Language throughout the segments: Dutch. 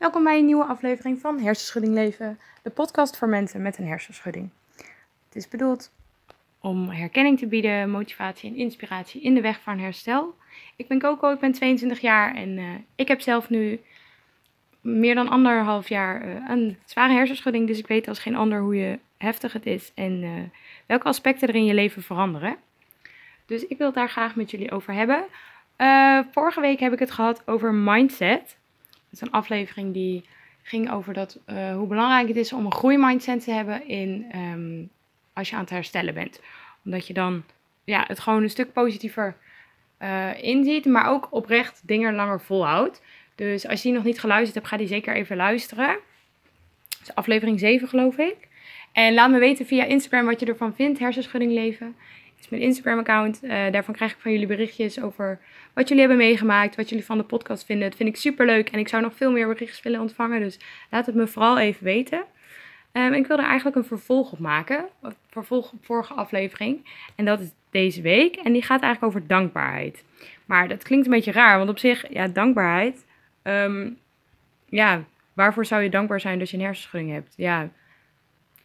Welkom bij een nieuwe aflevering van Hersenschudding Leven, de podcast voor mensen met een hersenschudding. Het is bedoeld om herkenning te bieden, motivatie en inspiratie in de weg van herstel. Ik ben Coco, ik ben 22 jaar en uh, ik heb zelf nu meer dan anderhalf jaar uh, een zware hersenschudding, dus ik weet als geen ander hoe je heftig het is en uh, welke aspecten er in je leven veranderen. Dus ik wil het daar graag met jullie over hebben. vorige week heb ik het gehad over mindset. Is een aflevering die ging over dat, uh, hoe belangrijk het is om een groeimindset te hebben in, um, als je aan het herstellen bent. Omdat je dan ja, het gewoon een stuk positiever uh, inziet, maar ook oprecht dingen langer volhoudt. Dus als je die nog niet geluisterd hebt, ga die zeker even luisteren. Dat is aflevering 7 geloof ik. En laat me weten via Instagram wat je ervan vindt, hersenschudding leven mijn Instagram-account. Uh, daarvan krijg ik van jullie berichtjes over wat jullie hebben meegemaakt, wat jullie van de podcast vinden. Dat vind ik super leuk en ik zou nog veel meer berichtjes willen ontvangen. Dus laat het me vooral even weten. Um, ik wil er eigenlijk een vervolg op maken. Vervolg op vorige aflevering. En dat is deze week. En die gaat eigenlijk over dankbaarheid. Maar dat klinkt een beetje raar, want op zich, ja, dankbaarheid. Um, ja, waarvoor zou je dankbaar zijn dat je een hersenschudding hebt? Ja,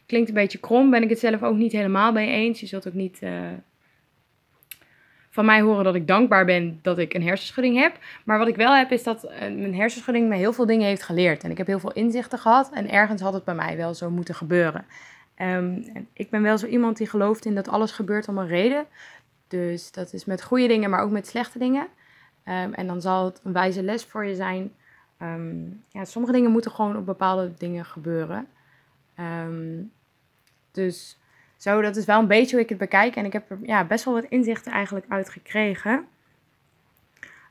klinkt een beetje krom. Ben ik het zelf ook niet helemaal mee eens. Je zult ook niet uh, van mij horen dat ik dankbaar ben dat ik een hersenschudding heb. Maar wat ik wel heb, is dat uh, mijn hersenschudding me heel veel dingen heeft geleerd. En ik heb heel veel inzichten gehad. En ergens had het bij mij wel zo moeten gebeuren. Um, ik ben wel zo iemand die gelooft in dat alles gebeurt om een reden. Dus dat is met goede dingen, maar ook met slechte dingen. Um, en dan zal het een wijze les voor je zijn. Um, ja, sommige dingen moeten gewoon op bepaalde dingen gebeuren. Dus zo, dat is wel een beetje hoe ik het bekijk. En ik heb er ja, best wel wat inzichten eigenlijk uit gekregen.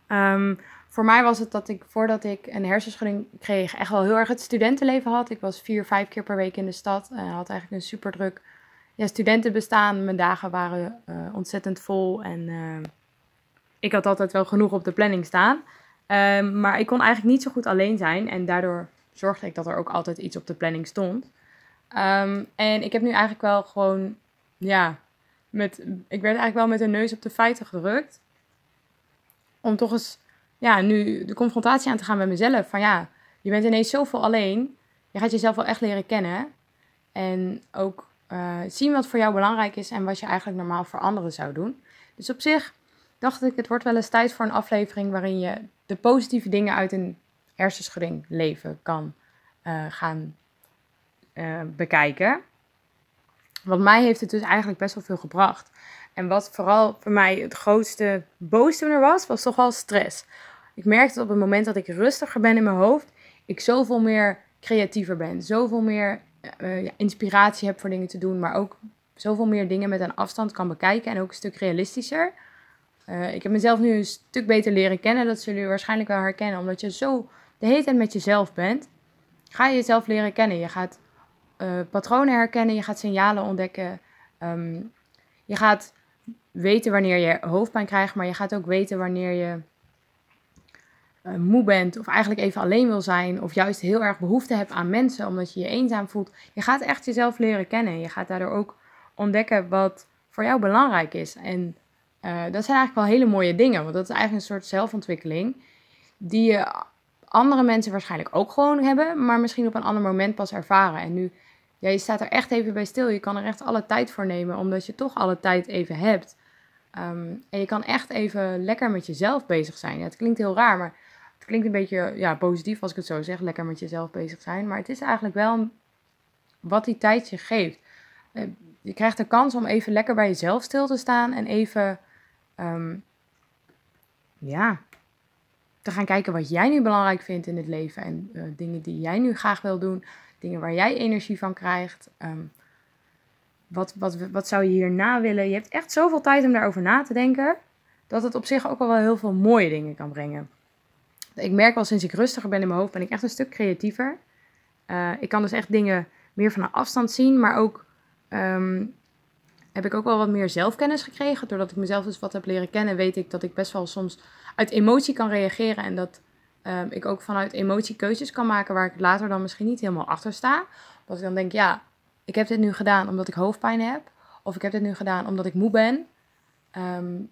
Um, voor mij was het dat ik voordat ik een hersenschudding kreeg, echt wel heel erg het studentenleven had. Ik was vier, vijf keer per week in de stad en had eigenlijk een super druk ja, studentenbestaan. Mijn dagen waren uh, ontzettend vol en uh, ik had altijd wel genoeg op de planning staan. Um, maar ik kon eigenlijk niet zo goed alleen zijn en daardoor zorgde ik dat er ook altijd iets op de planning stond. Um, en ik heb nu eigenlijk wel gewoon, ja, met, ik werd eigenlijk wel met een neus op de feiten gedrukt. Om toch eens, ja, nu de confrontatie aan te gaan met mezelf. Van ja, je bent ineens zoveel alleen. Je gaat jezelf wel echt leren kennen. En ook uh, zien wat voor jou belangrijk is en wat je eigenlijk normaal voor anderen zou doen. Dus op zich dacht ik, het wordt wel eens tijd voor een aflevering waarin je de positieve dingen uit een hersenschudding leven kan uh, gaan uh, bekijken. Want mij heeft het dus eigenlijk best wel veel gebracht. En wat vooral voor mij het grootste boosdoener was, was toch wel stress. Ik merkte dat op het moment dat ik rustiger ben in mijn hoofd, ik zoveel meer creatiever ben. Zoveel meer uh, ja, inspiratie heb voor dingen te doen, maar ook zoveel meer dingen met een afstand kan bekijken en ook een stuk realistischer. Ik heb mezelf nu een stuk beter leren kennen. Dat zullen jullie waarschijnlijk wel herkennen. Omdat je zo de hele tijd met jezelf bent, ga je jezelf leren kennen. Je gaat uh, patronen herkennen, je gaat signalen ontdekken. Um, je gaat weten wanneer je hoofdpijn krijgt, maar je gaat ook weten wanneer je uh, moe bent of eigenlijk even alleen wil zijn of juist heel erg behoefte hebt aan mensen omdat je je eenzaam voelt. Je gaat echt jezelf leren kennen. Je gaat daardoor ook ontdekken wat voor jou belangrijk is. En uh, dat zijn eigenlijk wel hele mooie dingen, want dat is eigenlijk een soort zelfontwikkeling die je andere mensen waarschijnlijk ook gewoon hebben, maar misschien op een ander moment pas ervaren. En nu ja, je staat er echt even bij stil. Je kan er echt alle tijd voor nemen, omdat je toch alle tijd even hebt. Um, en je kan echt even lekker met jezelf bezig zijn. Het klinkt heel raar, maar het klinkt een beetje ja, positief als ik het zo zeg. Lekker met jezelf bezig zijn. Maar het is eigenlijk wel wat die tijd je geeft. Uh, je krijgt de kans om even lekker bij jezelf stil te staan en even, um, ja, te gaan kijken wat jij nu belangrijk vindt in het leven en uh, dingen die jij nu graag wil doen dingen waar jij energie van krijgt. Um, wat, wat, wat zou je hierna willen? Je hebt echt zoveel tijd om daarover na te denken, dat het op zich ook al wel heel veel mooie dingen kan brengen. Ik merk wel sinds ik rustiger ben in mijn hoofd, ben ik echt een stuk creatiever. Uh, ik kan dus echt dingen meer van een afstand zien, maar ook um, heb ik ook wel wat meer zelfkennis gekregen. Doordat ik mezelf dus wat heb leren kennen, weet ik dat ik best wel soms uit emotie kan reageren en dat um, ik ook vanuit emotie keuzes kan maken waar ik later dan misschien niet helemaal achter sta. Dat ik dan denk, ja, ik heb dit nu gedaan omdat ik hoofdpijn heb. Of ik heb dit nu gedaan omdat ik moe ben. Um,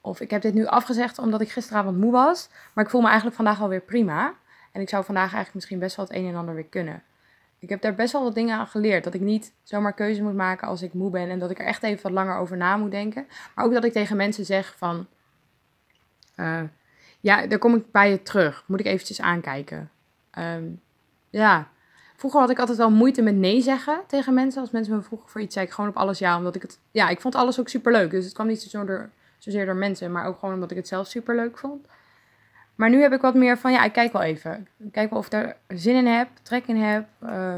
of ik heb dit nu afgezegd omdat ik gisteravond moe was. Maar ik voel me eigenlijk vandaag alweer prima. En ik zou vandaag eigenlijk misschien best wel het een en ander weer kunnen. Ik heb daar best wel wat dingen aan geleerd. Dat ik niet zomaar keuze moet maken als ik moe ben. En dat ik er echt even wat langer over na moet denken. Maar ook dat ik tegen mensen zeg van... Uh, ja, daar kom ik bij je terug. Moet ik eventjes aankijken. Um, ja, vroeger had ik altijd wel moeite met nee zeggen tegen mensen. Als mensen me vroegen voor iets, zei ik gewoon op alles ja. Omdat ik het... Ja, ik vond alles ook super leuk. Dus het kwam niet zo door, zozeer door mensen. Maar ook gewoon omdat ik het zelf super leuk vond. Maar nu heb ik wat meer van, ja, ik kijk wel even. Ik kijk wel of ik daar zin in heb, trek in heb. Uh,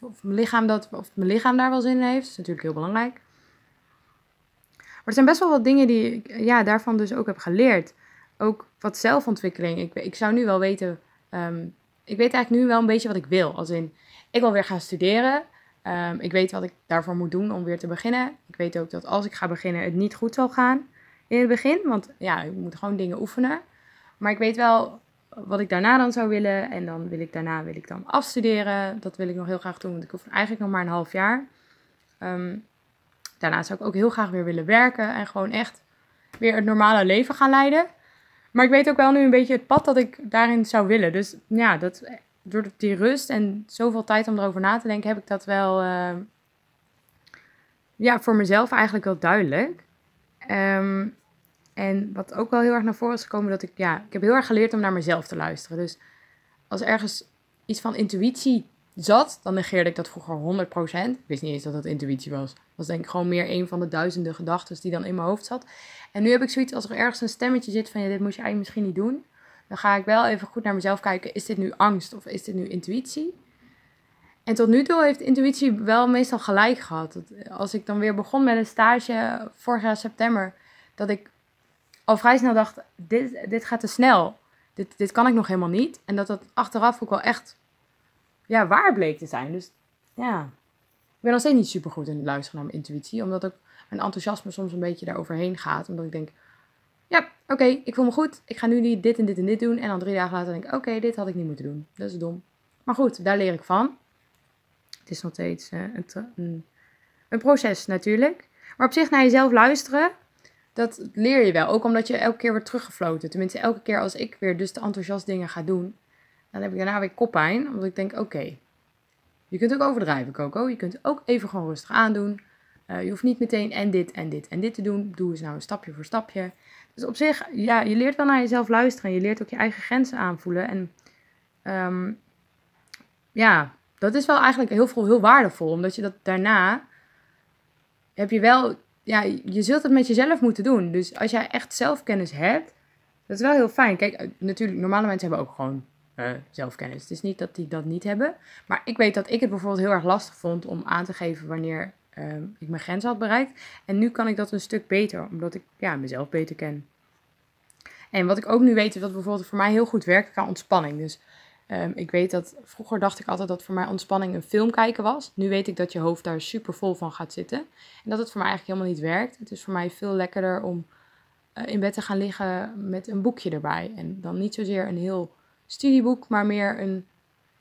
of, mijn lichaam dat, of mijn lichaam daar wel zin in heeft. Dat is natuurlijk heel belangrijk. Maar er zijn best wel wat dingen die ik ja, daarvan dus ook heb geleerd. Ook wat zelfontwikkeling. Ik, ik zou nu wel weten... Um, ik weet eigenlijk nu wel een beetje wat ik wil. Als in, ik wil weer gaan studeren. Um, ik weet wat ik daarvoor moet doen om weer te beginnen. Ik weet ook dat als ik ga beginnen, het niet goed zal gaan in het begin. Want ja, ik moet gewoon dingen oefenen. Maar ik weet wel wat ik daarna dan zou willen. En dan wil ik daarna wil ik dan afstuderen. Dat wil ik nog heel graag doen, want ik hoef eigenlijk nog maar een half jaar. Um, daarna zou ik ook heel graag weer willen werken en gewoon echt weer het normale leven gaan leiden. Maar ik weet ook wel nu een beetje het pad dat ik daarin zou willen. Dus ja, dat, door die rust en zoveel tijd om erover na te denken, heb ik dat wel uh, ja, voor mezelf eigenlijk wel duidelijk. Um, en wat ook wel heel erg naar voren is gekomen, dat ik, ja, ik heb heel erg geleerd om naar mezelf te luisteren. Dus als ergens iets van intuïtie zat, dan negeerde ik dat vroeger 100%. Ik wist niet eens dat dat intuïtie was. Dat was denk ik gewoon meer een van de duizenden gedachten die dan in mijn hoofd zat. En nu heb ik zoiets, als er ergens een stemmetje zit van, ja, dit moet je eigenlijk misschien niet doen. Dan ga ik wel even goed naar mezelf kijken, is dit nu angst of is dit nu intuïtie? En tot nu toe heeft intuïtie wel meestal gelijk gehad. Als ik dan weer begon met een stage vorig jaar september, dat ik al vrij snel dacht, dit, dit gaat te snel. Dit, dit kan ik nog helemaal niet. En dat dat achteraf ook wel echt ja, waar bleek te zijn. Dus ja, ik ben nog steeds niet super goed in het luisteren naar mijn intuïtie. Omdat ook mijn enthousiasme soms een beetje daaroverheen gaat. Omdat ik denk, ja, oké, ik voel me goed. Ik ga nu dit en dit en dit doen. En dan drie dagen later denk ik, oké, dit had ik niet moeten doen. Dat is dom. Maar goed, daar leer ik van. Het is nog steeds uh, een, een, een proces natuurlijk. Maar op zich naar jezelf luisteren, dat leer je wel. Ook omdat je elke keer wordt teruggefloten. Tenminste, elke keer als ik weer dus te enthousiast dingen ga doen, dan heb ik daarna weer koppijn. Omdat ik denk, oké, je kunt ook overdrijven, Coco. Je kunt ook even gewoon rustig aandoen. Uh, je hoeft niet meteen en dit en dit en dit te doen. Doe eens nou een stapje voor stapje. Dus op zich, ja, je leert wel naar jezelf luisteren. Je leert ook je eigen grenzen aanvoelen. En um, ja, dat is wel eigenlijk heel, veel, heel waardevol. Omdat je dat daarna heb je wel ja, je zult het met jezelf moeten doen. Dus als jij echt zelfkennis hebt, dat is wel heel fijn. Kijk, eh, natuurlijk, normale mensen hebben ook gewoon uh, zelfkennis. Het is niet dat die dat niet hebben. Maar ik weet dat ik het bijvoorbeeld heel erg lastig vond om aan te geven wanneer uh, ik mijn grens had bereikt. En nu kan ik dat een stuk beter, omdat ik ja, mezelf beter ken. En wat ik ook nu weet, is dat bijvoorbeeld voor mij heel goed werkt qua ontspanning. Dus Um, ik weet dat vroeger dacht ik altijd dat voor mij ontspanning een film kijken was. Nu weet ik dat je hoofd daar super vol van gaat zitten. En dat het voor mij eigenlijk helemaal niet werkt. Het is voor mij veel lekkerder om uh, in bed te gaan liggen met een boekje erbij. En dan niet zozeer een heel studieboek, maar meer een,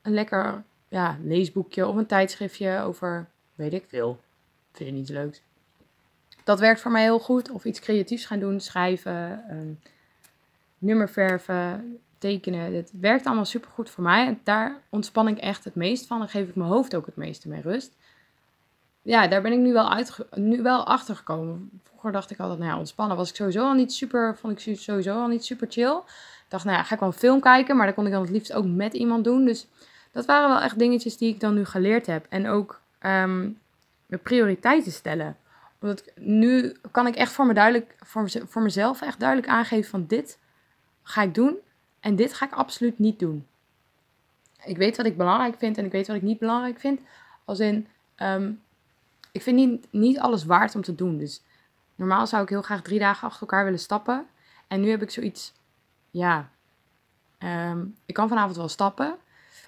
een lekker ja, leesboekje of een tijdschriftje over, weet ik veel. Vind je niet leuks. Dat werkt voor mij heel goed. Of iets creatiefs gaan doen, schrijven, um, nummer verven, tekenen. Het werkt allemaal super goed voor mij. Daar ontspan ik echt het meest van. Dan geef ik mijn hoofd ook het meeste mee rust. Ja, daar ben ik nu wel, uit, nu wel achter gekomen. Vroeger dacht ik altijd, nou ja, ontspannen was ik sowieso al niet super, vond ik sowieso al niet super chill. Dacht, nou ja, ga ik wel een film kijken, maar dat kon ik dan het liefst ook met iemand doen. Dus dat waren wel echt dingetjes die ik dan nu geleerd heb. En ook um, prioriteiten stellen. Omdat nu kan ik echt voor, me duidelijk, voor, voor mezelf echt duidelijk aangeven van dit ga ik doen en dit ga ik absoluut niet doen. Ik weet wat ik belangrijk vind en ik weet wat ik niet belangrijk vind. Als in, um, ik vind niet, niet alles waard om te doen. Dus normaal zou ik heel graag drie dagen achter elkaar willen stappen. En nu heb ik zoiets, ja, um, ik kan vanavond wel stappen.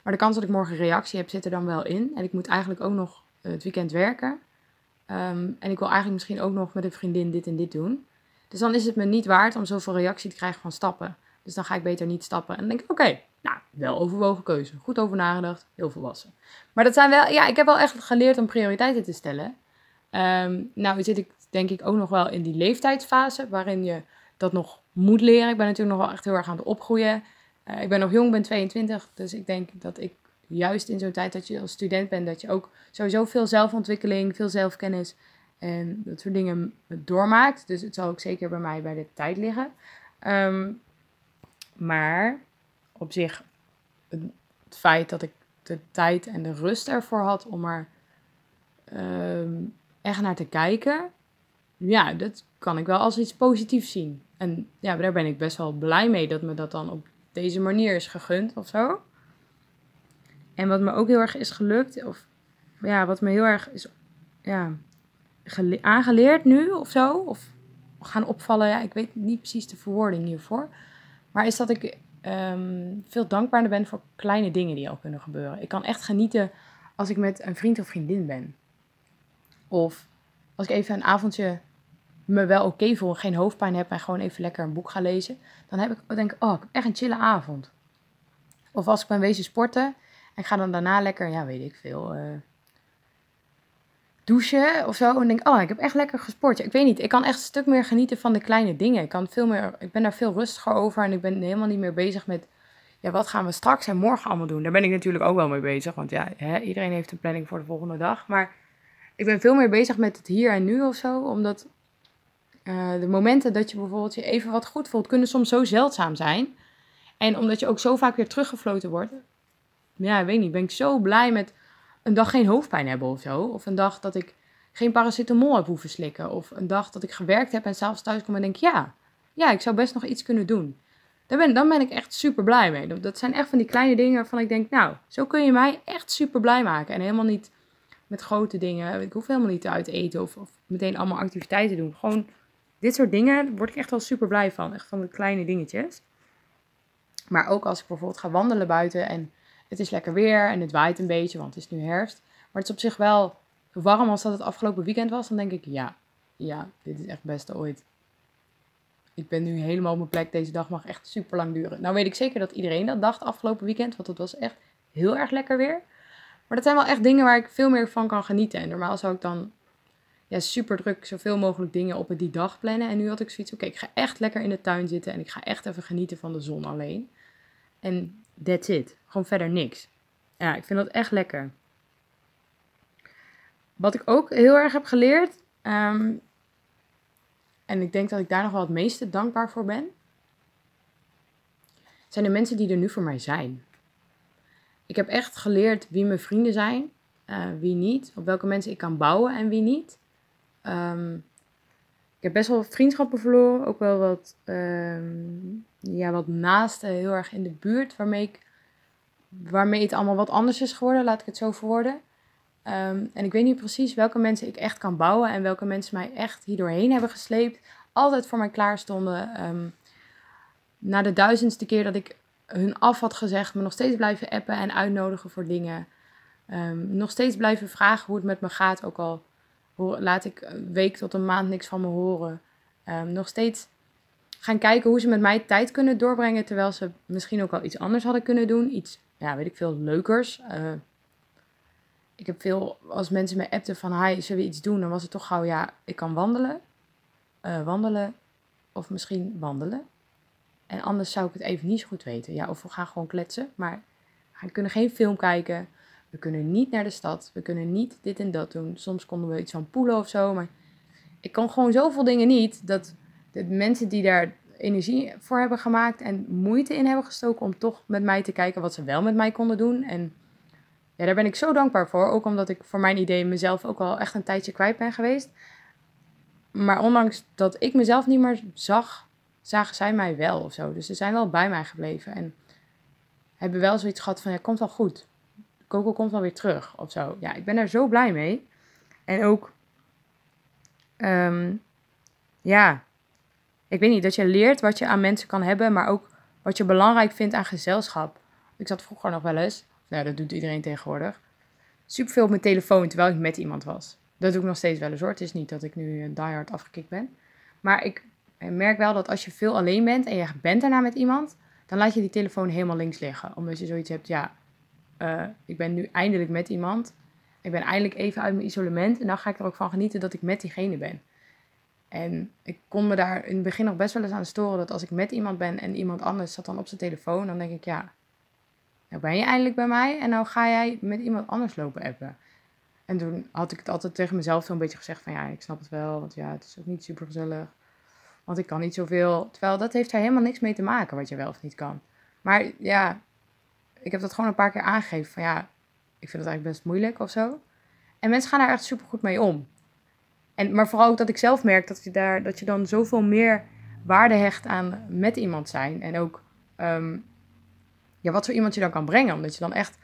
Maar de kans dat ik morgen reactie heb zit er dan wel in. En ik moet eigenlijk ook nog het weekend werken. Um, en ik wil eigenlijk misschien ook nog met een vriendin dit en dit doen. Dus dan is het me niet waard om zoveel reactie te krijgen van stappen. Dus dan ga ik beter niet stappen. En dan denk ik, oké, nou, wel overwogen keuze. Goed over nagedacht, heel volwassen. Maar dat zijn wel, ja, ik heb wel echt geleerd om prioriteiten te stellen. Um, nou zit ik denk ik ook nog wel in die leeftijdsfase waarin je dat nog moet leren. Ik ben natuurlijk nog wel echt heel erg aan het opgroeien. Eh, ik ben nog jong, ben 22, dus ik denk dat ik juist in zo'n tijd dat je als student bent, dat je ook sowieso veel zelfontwikkeling, veel zelfkennis en dat soort dingen doormaakt. Dus het zal ook zeker bij mij bij de tijd liggen. Ehm, maar op zich, het, feit dat ik de tijd en de rust ervoor had om er ehm, echt naar te kijken, ja, dat kan ik wel als iets positiefs zien. En ja, daar ben ik best wel blij mee dat me dat dan op deze manier is gegund of zo. En wat me ook heel erg is gelukt, of ja, wat me heel erg is ja, aangeleerd nu of zo, of gaan opvallen, ja, ik weet niet precies de verwoording hiervoor, maar is dat ik ehm, veel dankbaarder ben voor kleine dingen die al kunnen gebeuren. Ik kan echt genieten als ik met een vriend of vriendin ben. Of als ik even een avondje me wel oké voel en geen hoofdpijn heb en gewoon even lekker een boek ga lezen, dan heb ik, denk ik, oh, ik heb echt een chille avond. Of als ik ben wezen sporten en ik ga dan daarna lekker, ja, weet ik veel, uh, douchen of zo. En denk, oh, ik heb echt lekker gesport. ik weet niet, ik kan echt een stuk meer genieten van de kleine dingen. Ik, kan veel meer, ik ben daar veel rustiger over en ik ben helemaal niet meer bezig met, ja, wat gaan we straks en morgen allemaal doen? Daar ben ik natuurlijk ook wel mee bezig, want ja, hè, iedereen heeft een planning voor de volgende dag. Maar ik ben veel meer bezig met het hier en nu of zo, omdat uh, de momenten dat je bijvoorbeeld je even wat goed voelt, kunnen soms zo zeldzaam zijn. En omdat je ook zo vaak weer teruggefloten wordt. Ja, ik weet niet, ben ik zo blij met een dag geen hoofdpijn hebben of zo. Of een dag dat ik geen paracetamol heb hoeven slikken. Of een dag dat ik gewerkt heb en s'avonds thuis kom en denk, ja, ja, ik zou best nog iets kunnen doen. Daar ben, dan ben ik echt super blij mee. Dat zijn echt van die kleine dingen waarvan ik denk, nou, zo kun je mij echt super blij maken. En helemaal niet met grote dingen. Ik hoef helemaal niet uit eten of, of meteen allemaal activiteiten doen. Gewoon dit soort dingen word ik echt wel super blij van. Echt van de kleine dingetjes. Maar ook als ik bijvoorbeeld ga wandelen buiten en het is lekker weer en het waait een beetje, want het is nu herfst. Maar het is op zich wel warm als dat het afgelopen weekend was. Dan denk ik, ja, ja, dit is echt het beste ooit. Ik ben nu helemaal op mijn plek. Deze dag mag echt super lang duren. Nou weet ik zeker dat iedereen dat dacht afgelopen weekend. Want het was echt heel erg lekker weer. Maar dat zijn wel echt dingen waar ik veel meer van kan genieten. En normaal zou ik dan ja, super druk zoveel mogelijk dingen op die dag plannen. En nu had ik zoiets, oké, ik ga echt lekker in de tuin zitten en ik ga echt even genieten van de zon alleen. En that's it. Gewoon verder niks. Ja, ik vind dat echt lekker. Wat ik ook heel erg heb geleerd, ehm, en ik denk dat ik daar nog wel het meeste dankbaar voor ben, zijn de mensen die er nu voor mij zijn. Ik heb echt geleerd wie mijn vrienden zijn, uh, wie niet, op welke mensen ik kan bouwen en wie niet. Um, ik heb best wel vriendschappen verloren. Ook wel wat, um, ja, wat naasten heel erg in de buurt. Waarmee, ik, waarmee het allemaal wat anders is geworden, laat ik het zo verwoorden. Um, en ik weet niet precies welke mensen ik echt kan bouwen. En welke mensen mij echt hierdoorheen hebben gesleept. Altijd voor mij klaar stonden. Um, na de duizendste keer dat ik hun af had gezegd, me nog steeds blijven appen en uitnodigen voor dingen. nog steeds blijven vragen hoe het met me gaat. Ook al laat ik een week tot een maand niks van me horen. Um, nog steeds gaan kijken hoe ze met mij tijd kunnen doorbrengen. Terwijl ze misschien ook wel iets anders hadden kunnen doen. Iets, ja, weet ik veel, leukers. Uh, ik heb veel, als mensen me appten van, hi, zullen we iets doen? Dan was het toch gauw, ja, ik kan wandelen. Uh, wandelen. Of misschien wandelen. En anders zou ik het even niet zo goed weten. Ja, of we gaan gewoon kletsen. Maar we kunnen geen film kijken. We kunnen niet naar de stad. We kunnen niet dit en dat doen. Soms konden we iets van poelen of zo. Maar ik kan gewoon zoveel dingen niet. Dat de mensen die daar energie voor hebben gemaakt en moeite in hebben gestoken om toch met mij te kijken wat ze wel met mij konden doen. En ja, daar ben ik zo dankbaar voor. Ook omdat ik voor mijn idee mezelf ook al echt een tijdje kwijt ben geweest. Maar ondanks dat ik mezelf niet meer zag, zagen zij mij wel of zo. Dus ze zijn wel bij mij gebleven. En hebben wel zoiets gehad van, ja, komt wel goed. Coco komt wel weer terug of zo. Ja, ik ben daar zo blij mee. En ook, um, ja, ik weet niet, dat je leert wat je aan mensen kan hebben, maar ook wat je belangrijk vindt aan gezelschap. Ik zat vroeger nog wel eens, nou dat doet iedereen tegenwoordig, superveel op mijn telefoon terwijl ik met iemand was. Dat doe ik nog steeds wel eens hoor. Het is niet dat ik nu diehard afgekikt ben. Maar ik merk wel dat als je veel alleen bent en je bent daarna met iemand, dan laat je die telefoon helemaal links liggen. Omdat je zoiets hebt, ja, uh, ik ben nu eindelijk met iemand. Ik ben eindelijk even uit mijn isolement. En dan ga ik er ook van genieten dat ik met diegene ben. En ik kon me daar in het begin nog best wel eens aan storen dat als ik met iemand ben en iemand anders zat dan op zijn telefoon, dan denk ik ja, nou ben je eindelijk bij mij en nou ga jij met iemand anders lopen appen. En toen had ik het altijd tegen mezelf zo'n beetje gezegd van ja, ik snap het wel, want ja, het is ook niet super gezellig. Want ik kan niet zoveel. Terwijl dat heeft er helemaal niks mee te maken wat je wel of niet kan. Maar ja, ik heb dat gewoon een paar keer aangegeven van ja, ik vind het eigenlijk best moeilijk of zo. En mensen gaan daar echt super goed mee om. En, maar vooral ook dat ik zelf merk dat je, daar, dat je dan zoveel meer waarde hecht aan met iemand zijn. En ook ehm, ja, wat voor iemand je dan kan brengen. Omdat je dan echt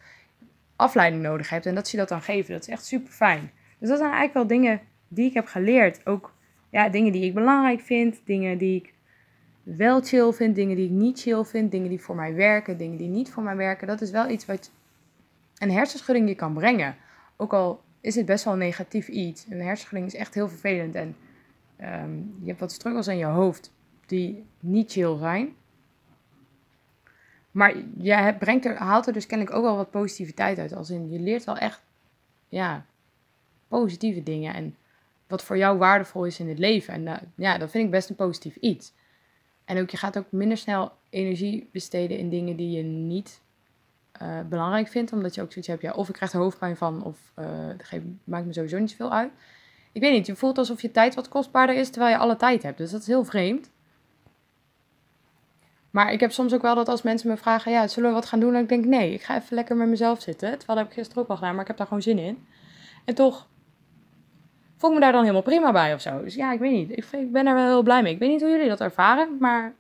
afleiding nodig hebt. En dat ze dat dan geven. Dat is echt super fijn. Dus dat zijn eigenlijk wel dingen die ik heb geleerd. Ook ja, dingen die ik belangrijk vind. Dingen die ik wel chill vind. Dingen die ik niet chill vind. Dingen die voor mij werken. Dingen die niet voor mij werken. Dat is wel iets wat een hersenschudding je kan brengen. Ook al is het best wel een negatief iets. Een hersenschudding is echt heel vervelend. En um, je hebt wat struggles in je hoofd die niet chill zijn. Maar je brengt er, haalt er dus kennelijk ook wel wat positiviteit uit. Als in, je leert wel echt ja, positieve dingen. En wat voor jou waardevol is in het leven. En uh, ja, dat vind ik best een positief iets. En ook, je gaat ook minder snel energie besteden in dingen die je niet uh, belangrijk vindt. Omdat je ook zoiets hebt, ja, of ik krijg er hoofdpijn van, of uh, dat maakt me sowieso niet zoveel uit. Ik weet niet, je voelt alsof je tijd wat kostbaarder is, terwijl je alle tijd hebt. Dus dat is heel vreemd. Maar ik heb soms ook wel dat als mensen me vragen, ja, zullen we wat gaan doen? Dan ik denk, nee, ik ga even lekker met mezelf zitten. Terwijl dat heb ik gisteren ook al gedaan, maar ik heb daar gewoon zin in. En toch voel ik me daar dan helemaal prima bij of zo. Dus ja, ik weet niet. Ik, ik ben er wel heel blij mee. Ik weet niet hoe jullie dat ervaren, maar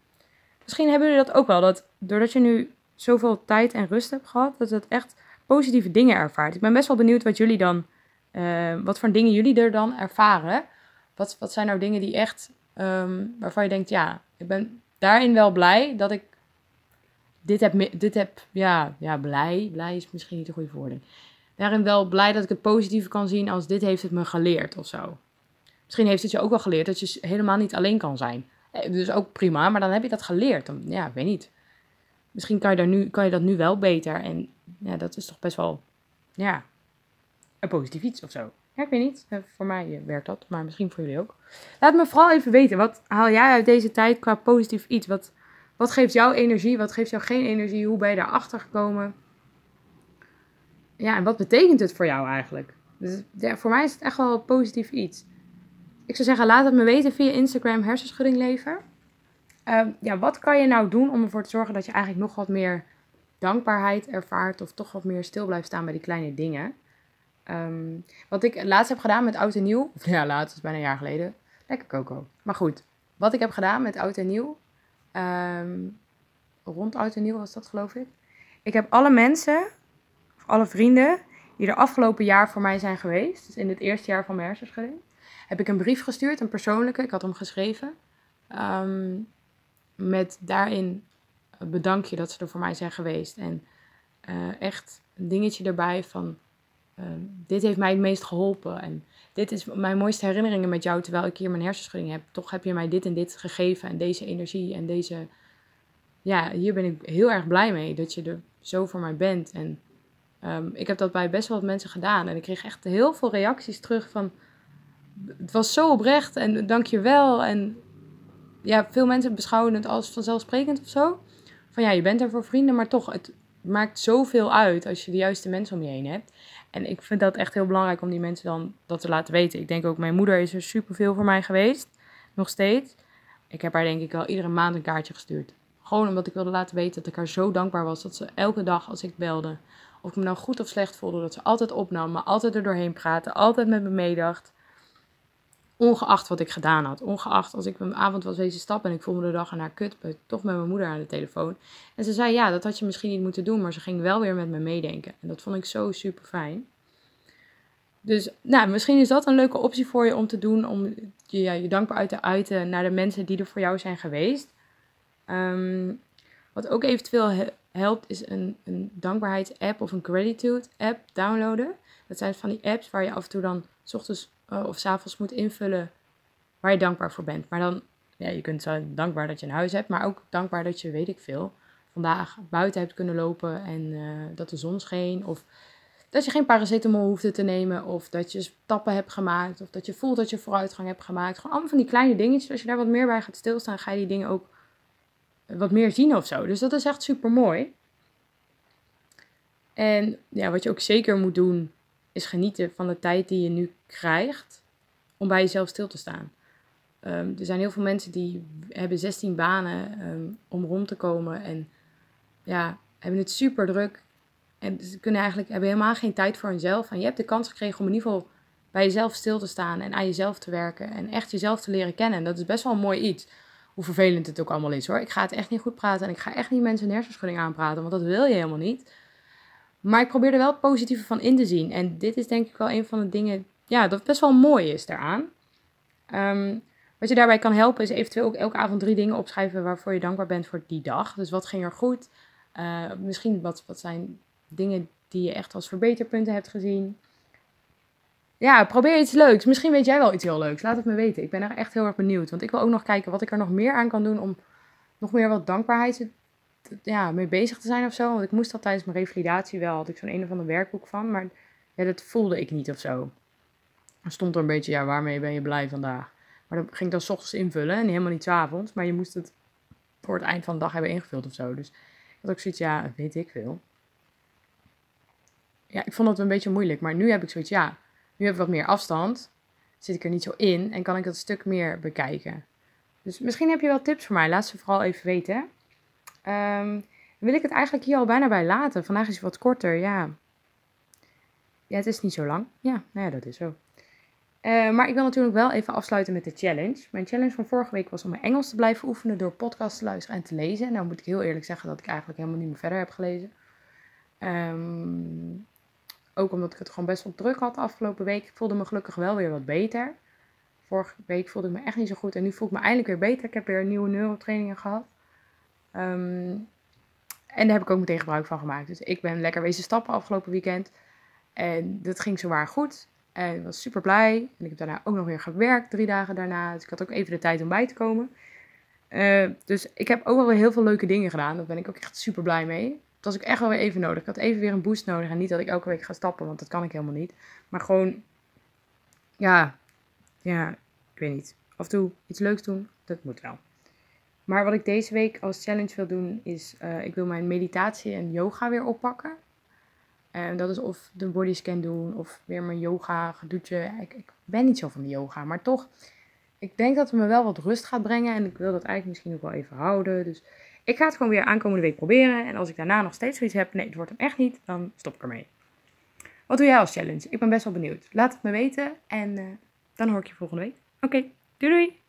misschien hebben jullie dat ook wel. Dat doordat je nu zoveel tijd en rust hebt gehad, dat het echt positieve dingen ervaart. Ik ben best wel benieuwd wat jullie dan, uh, wat voor dingen jullie er dan ervaren. Wat, wat zijn nou dingen die echt, um, waarvan je denkt, ja, ik ben daarin wel blij dat ik dit heb, dit heb ja, ja, blij. Blij is misschien niet de goede woording. Daarin wel blij dat ik het positieve kan zien als dit heeft het me geleerd of zo. Misschien heeft het je ook wel geleerd dat je helemaal niet alleen kan zijn. Dus ook prima, maar dan heb je dat geleerd. Dan, ja, ik weet niet. Misschien kan je, daar nu, kan je dat nu wel beter. En ja, dat is toch best wel, ja, een positief iets of zo. Ja, ik weet niet. Eh, voor mij eh, werkt dat, maar misschien voor jullie ook. Laat me vooral even weten. Wat haal jij uit deze tijd qua positief iets? Wat, wat geeft jou energie? Wat geeft jou geen energie? Hoe ben je daarachter gekomen? Ja, en wat betekent het voor jou eigenlijk? Dus ja, voor mij is het echt wel positief iets. Ik zou zeggen, laat het me weten via Instagram hersenschuddingleven. Uh, ja, wat kan je nou doen om ervoor te zorgen dat je eigenlijk nog wat meer dankbaarheid ervaart of toch wat meer stil blijft staan bij die kleine dingen? Um, wat ik laatst heb gedaan met Oud en Nieuw, ja, laatst is bijna een jaar geleden. Lekker coco. Maar goed, wat ik heb gedaan met Oud en Nieuw, um, rond Oud en Nieuw was dat geloof ik. Ik heb alle mensen, alle vrienden, die er afgelopen jaar voor mij zijn geweest, dus in het eerste jaar van mijn hersenschudding, heb ik een brief gestuurd, een persoonlijke, ik had hem geschreven. Um, met daarin bedank je dat ze er voor mij zijn geweest. En uh, echt een dingetje erbij van Ehm, dit heeft mij het meest geholpen. En dit is mijn mooiste herinneringen met jou terwijl ik hier mijn hersenschudding heb. Toch heb je mij dit en dit gegeven en deze energie en deze... Ja, hier ben ik heel erg blij mee dat je er zo voor mij bent. En um, ik heb dat bij best wel wat mensen gedaan. En ik kreeg echt heel veel reacties terug van... Het was zo oprecht en dank je wel. En ja, veel mensen beschouwen het als vanzelfsprekend of zo. Van ja, je bent er voor vrienden, maar toch, het maakt zoveel uit als je de juiste mensen om je heen hebt. En ik vind dat echt heel belangrijk om die mensen dan dat te laten weten. Ik denk ook, mijn moeder is er superveel voor mij geweest. Nog steeds. Ik heb haar denk ik al iedere maand een kaartje gestuurd. Gewoon omdat ik wilde laten weten dat ik haar zo dankbaar was. Dat ze elke dag als ik belde, of ik me nou goed of slecht voelde, dat ze altijd opnam, maar altijd er doorheen praatte, altijd met me meedacht. Ongeacht wat ik gedaan had. Ongeacht als ik mijn avond was wezen stappen en ik voelde de dag erna kut, ben toch met mijn moeder aan de telefoon. En ze zei, ja, dat had je misschien niet moeten doen, maar ze ging wel weer met me meedenken. En dat vond ik zo super fijn. Dus nou, misschien is dat een leuke optie voor je om te doen, om je, ja, je dankbaar te uiten naar de mensen die er voor jou zijn geweest. Um, wat ook eventueel helpt, is een, een dankbaarheidsapp of een gratitude app downloaden. Dat zijn van die apps waar je af en toe dan s ochtends uh, of s'avonds moet invullen waar je dankbaar voor bent. Maar dan, ja, je kunt zijn dankbaar dat je een huis hebt, maar ook dankbaar dat je, weet ik veel, vandaag buiten hebt kunnen lopen en uh, dat de zon scheen. Of dat je geen paracetamol hoeft te nemen. Of dat je stappen hebt gemaakt. Of dat je voelt dat je vooruitgang hebt gemaakt. Gewoon allemaal van die kleine dingetjes. Als je daar wat meer bij gaat stilstaan, ga je die dingen ook wat meer zien of zo. Dus dat is echt super mooi. En ja, wat je ook zeker moet doen, is genieten van de tijd die je nu krijgt om bij jezelf stil te staan. Um, er zijn heel veel mensen die hebben 16 banen um, om rond te komen en ja, hebben het super druk. En ze kunnen eigenlijk, hebben helemaal geen tijd voor hunzelf. En je hebt de kans gekregen om in ieder geval bij jezelf stil te staan en aan jezelf te werken en echt jezelf te leren kennen. En dat is best wel een mooi iets. Hoe vervelend het ook allemaal is hoor. Ik ga het echt niet goed praten en ik ga echt niet mensen een hersenschudding aanpraten, want dat wil je helemaal niet. Maar ik probeer er wel positieve van in te zien. En dit is denk ik wel een van de dingen, ja, dat best wel mooi is daaraan. Um, wat je daarbij kan helpen is eventueel ook elke avond drie dingen opschrijven waarvoor je dankbaar bent voor die dag. Dus wat ging er goed? Uh, misschien wat, wat zijn dingen die je echt als verbeterpunten hebt gezien. Ja, probeer iets leuks. Misschien weet jij wel iets heel leuks. Laat het me weten. Ik ben er echt heel erg benieuwd. Want ik wil ook nog kijken wat ik er nog meer aan kan doen om nog meer wat dankbaarheid ja, mee bezig te zijn of zo. Want ik moest dat tijdens mijn revalidatie wel. Had ik zo'n een of ander werkboek van. Maar ja, dat voelde ik niet of zo. Er stond er een beetje, ja, waarmee ben je blij vandaag? Maar dat ging ik dan s ochtends invullen en helemaal niet s avonds. Maar je moest het voor het eind van de dag hebben ingevuld of zo. Dus ik had ook zoiets, ja, weet ik veel. Ja, ik vond het een beetje moeilijk. Maar nu heb ik zoiets, ja, nu heb ik wat meer afstand. Zit ik er niet zo in en kan ik dat stuk meer bekijken. Dus misschien heb je wel tips voor mij. Laat ze vooral even weten. Um, wil ik het eigenlijk hier al bijna bij laten. Vandaag is het wat korter, ja. Ja, het is niet zo lang. Ja, nou ja, dat is zo. Uh, maar ik wil natuurlijk wel even afsluiten met de challenge. Mijn challenge van vorige week was om mijn Engels te blijven oefenen door podcasts te luisteren en te lezen. Nou moet ik heel eerlijk zeggen dat ik eigenlijk helemaal niet meer verder heb gelezen. Um, ook omdat ik het gewoon best wel druk had de afgelopen week. Ik voelde me gelukkig wel weer wat beter. Vorige week voelde ik me echt niet zo goed en nu voel ik me eindelijk weer beter. Ik heb weer nieuwe neurotrainingen gehad. Um, en daar heb ik ook meteen gebruik van gemaakt. Dus ik ben lekker wezen stappen afgelopen weekend. En dat ging zowaar goed. En ik was super blij. En ik heb daarna ook nog weer gewerkt, drie dagen daarna. Dus ik had ook even de tijd om bij te komen. Uh, dus ik heb ook wel weer heel veel leuke dingen gedaan. Daar ben ik ook echt super blij mee. Dat was ik echt wel weer even nodig. Ik had even weer een boost nodig. En niet dat ik elke week ga stappen, want dat kan ik helemaal niet. Maar gewoon, ja, ja, ik weet niet. Af en toe iets leuks doen, dat moet wel. Maar wat ik deze week als challenge wil doen, is uh, ik wil mijn meditatie en yoga weer oppakken. En dat is of de bodyscan doen of weer mijn yoga gedoetje. Ik, ik ben niet zo van de yoga, maar toch, ik denk dat het me wel wat rust gaat brengen. En ik wil dat eigenlijk misschien ook wel even houden. Dus ik ga het gewoon weer aankomende week proberen. En als ik daarna nog steeds zoiets heb, nee, het wordt hem echt niet, dan stop ik ermee. Wat doe jij als challenge? Ik ben best wel benieuwd. Laat het me weten en uh, dan hoor ik je volgende week. Oké, doei doei!